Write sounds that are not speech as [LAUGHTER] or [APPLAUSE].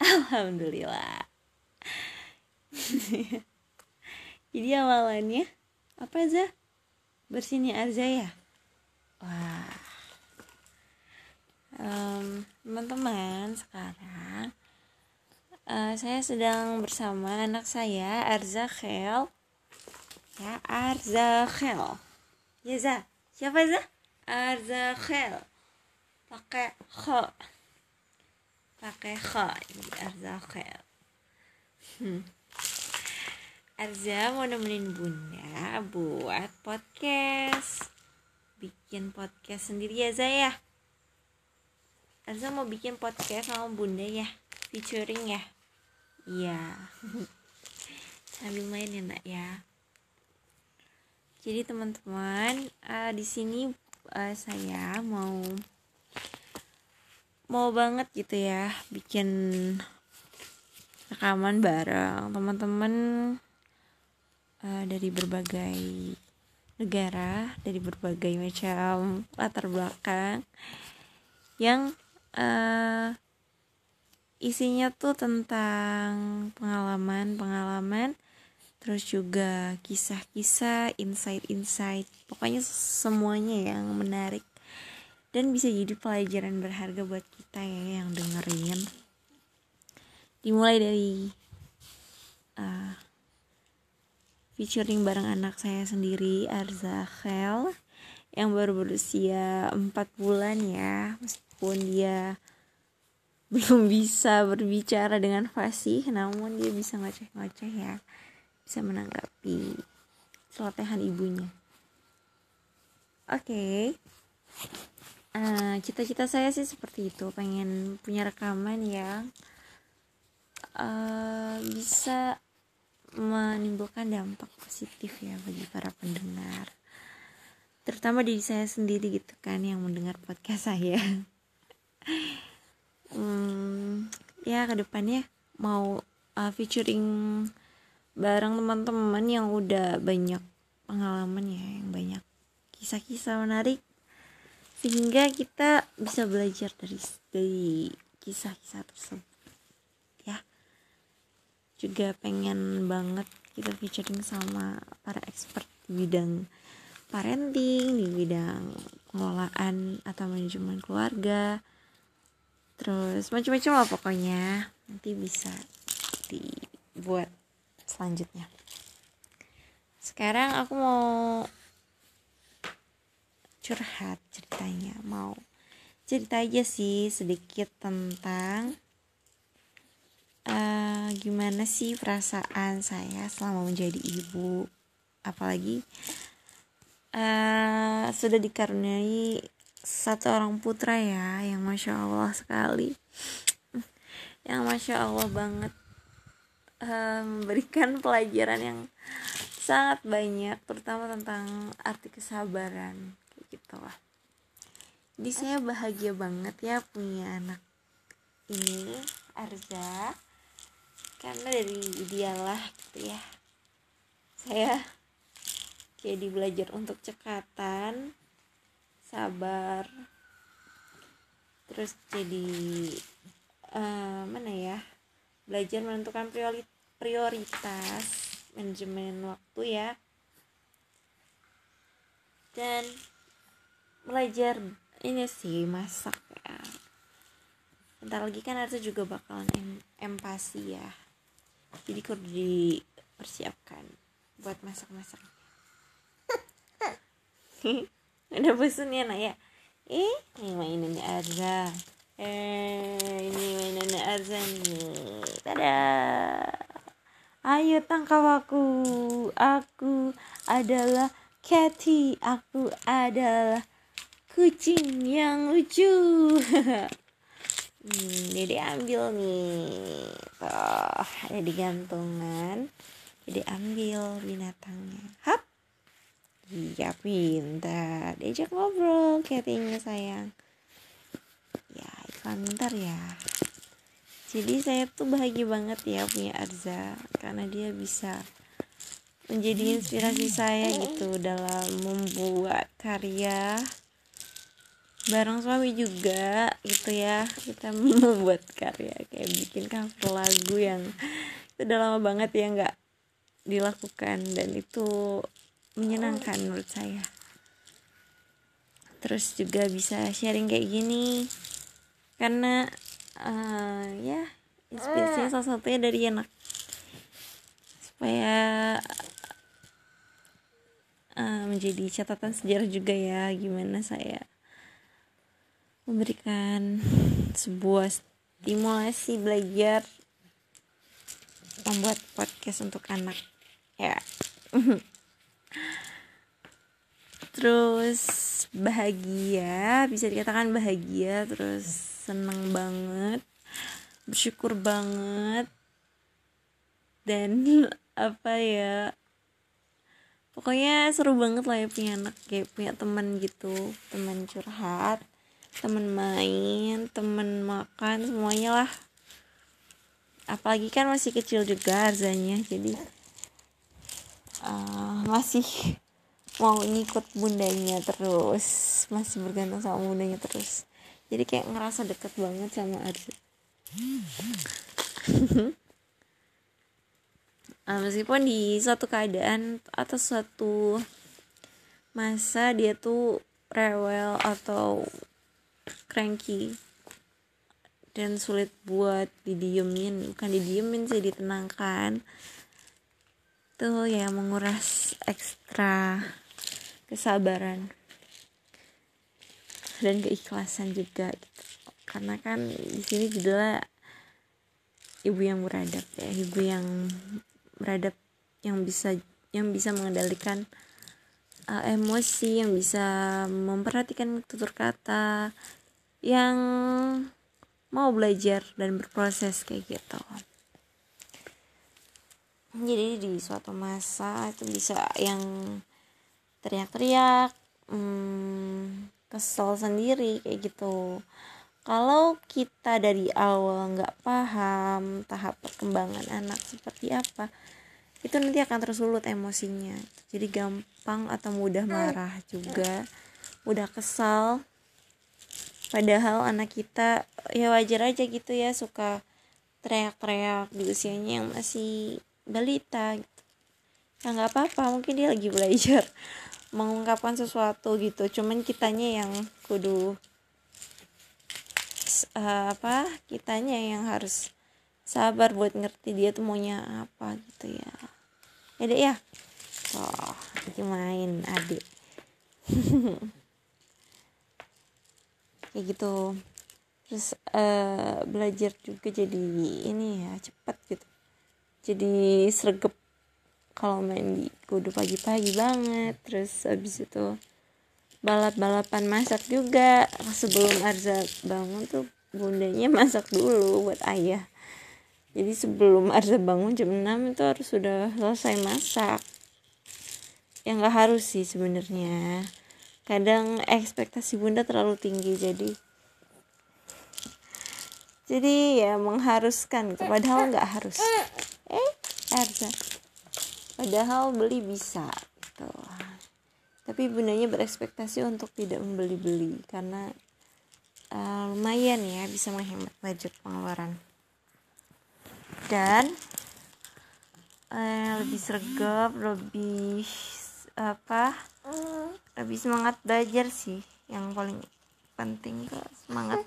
Alhamdulillah. [LAUGHS] Jadi awalannya Apa Za? Bersihnya Arza ya? Wah. Um, Teman-teman sekarang uh, Saya sedang bersama anak saya Arza Khel Ya Arza Khel Ya Za Siapa Za? Arza Khel pakai kho pakai kho Arza Khel hmm. Arza mau nemenin bunda buat podcast. Bikin podcast sendiri ya Zaya Arza mau bikin podcast sama bunda ya? Featuring ya? Iya. [LAUGHS] Sambil main ya nak ya. Jadi teman-teman uh, di sini uh, saya mau mau banget gitu ya bikin rekaman bareng. Teman-teman uh, dari berbagai negara dari berbagai macam latar belakang yang uh, isinya tuh tentang pengalaman-pengalaman terus juga kisah-kisah insight-insight. Pokoknya semuanya yang menarik dan bisa jadi pelajaran berharga buat kita ya yang dengerin. Dimulai dari uh, featuring bareng anak saya sendiri Arza Khel yang baru berusia 4 bulan ya. Meskipun dia [LAUGHS] belum bisa berbicara dengan fasih namun dia bisa ngoceh-ngoceh ya. Bisa menanggapi celotehan ibunya. Oke. okay. Eh, cita-cita saya sih seperti itu pengen punya rekaman yang uh, bisa menimbulkan dampak positif ya bagi para pendengar. Terutama diri saya sendiri gitu kan yang mendengar podcast saya. [LAUGHS] Hmm, ya ke depannya mau uh, featuring bareng teman-teman yang udah banyak pengalaman ya yang banyak kisah-kisah menarik sehingga kita bisa belajar dari dari kisah-kisah tersebut ya. Juga pengen banget kita featuring sama para expert di bidang parenting di bidang pengelolaan atau manajemen keluarga. Terus macam-macam lah pokoknya. Nanti bisa dibuat selanjutnya. Sekarang aku mau curhat ceritanya mau cerita aja sih sedikit tentang uh, gimana sih perasaan saya selama menjadi ibu. Apalagi uh, sudah dikaruniai satu orang putra ya yang masya allah sekali. Yang masya allah banget uh, memberikan pelajaran yang sangat banyak terutama tentang arti kesabaran gitu lah. Jadi saya bahagia banget ya punya anak ini Arza. Karena dari dialah gitu ya. Saya jadi belajar untuk cekatan sabar terus jadi uh, mana ya belajar menentukan prioritas manajemen waktu ya. Dan belajar ini sih masak ya bentar lagi kan Arza juga bakalan em empati ya. Jadi kudu dipersiapkan buat masak-masak udah [LAUGHS] bosan ya nak eh ini mainannya Arza. Eh ini mainannya Arza nih. Tada ayo tangkap aku. Aku adalah Cathy. Aku adalah kucing yang lucu. [LAUGHS] Hmm, dede ambil nih. Tuh ada di gantungan. Jadi ambil binatangnya. Hap! Iya pintar. Diajak ngobrol katanya sayang. Ya iklan bentar ya. Jadi saya tuh bahagia banget ya punya Arza karena dia bisa menjadi inspirasi saya gitu dalam membuat karya bareng suami juga gitu ya. Kita [LAUGHS] membuat karya kayak bikin cover lagu yang udah lama banget ya nggak dilakukan. Dan itu menyenangkan menurut saya. Terus juga bisa sharing kayak gini. Karena uh, ya inspirasinya salah satunya dari anak. Supaya uh, menjadi catatan sejarah juga ya gimana saya memberikan sebuah stimulasi belajar membuat podcast untuk anak ya. [LAUGHS] Terus bahagia bisa dikatakan bahagia terus seneng banget bersyukur banget dan [LAUGHS] apa ya pokoknya seru banget lah ya punya anak kayak punya teman gitu teman curhat temen main temen makan semuanya lah. Apalagi kan masih kecil juga Arzanya jadi uh, masih mau ngikut bundanya terus masih bergantung sama bundanya terus. Jadi kayak ngerasa deket banget sama Arza [LAUGHS] uh, meskipun di suatu keadaan atau suatu masa dia tuh rewel atau cranky dan sulit buat didiemin. Bukan didiemin sih ditenangkan. Tuh ya menguras ekstra kesabaran dan keikhlasan juga gitu. karena kan di sini judulnya ibu yang beradab ya. Ibu yang beradab yang bisa yang bisa mengendalikan uh, emosi yang bisa memperhatikan tutur kata yang mau belajar dan berproses kayak gitu. Jadi di suatu masa itu bisa yang teriak-teriak hmm, kesel sendiri kayak gitu. Kalau kita dari awal nggak paham tahap perkembangan anak seperti apa itu nanti akan tersulut emosinya. Jadi gampang atau mudah marah juga mudah kesal padahal anak kita ya wajar aja gitu ya suka teriak-teriak di usianya yang masih balita. Gitu ya nggak apa-apa mungkin dia lagi belajar [LAUGHS] mengungkapkan sesuatu gitu. Cuman kitanya yang kudu uh, apa kitanya yang harus sabar buat ngerti dia tuh maunya apa gitu ya. Ya ya. Oh lagi main adik [LAUGHS] kayak gitu. Terus uh, belajar juga jadi ini ya cepat gitu. Jadi sergap kalau main di kudu pagi-pagi banget. Terus abis itu balap-balapan masak juga. Sebelum Arza bangun tuh bundanya masak dulu buat ayah. Jadi sebelum Arza bangun jam 6 itu harus sudah selesai masak. Ya nggak harus sih sebenarnya kadang ekspektasi bunda terlalu tinggi jadi jadi ya mengharuskan gitu padahal nggak harus. Eh Erza. Padahal beli bisa gitu. Tapi bundanya berekspektasi untuk tidak membeli-beli karena uh, lumayan ya bisa menghemat budget pengeluaran. Dan uh, lebih sergap lebih apa lebih semangat belajar sih yang paling penting ke semangat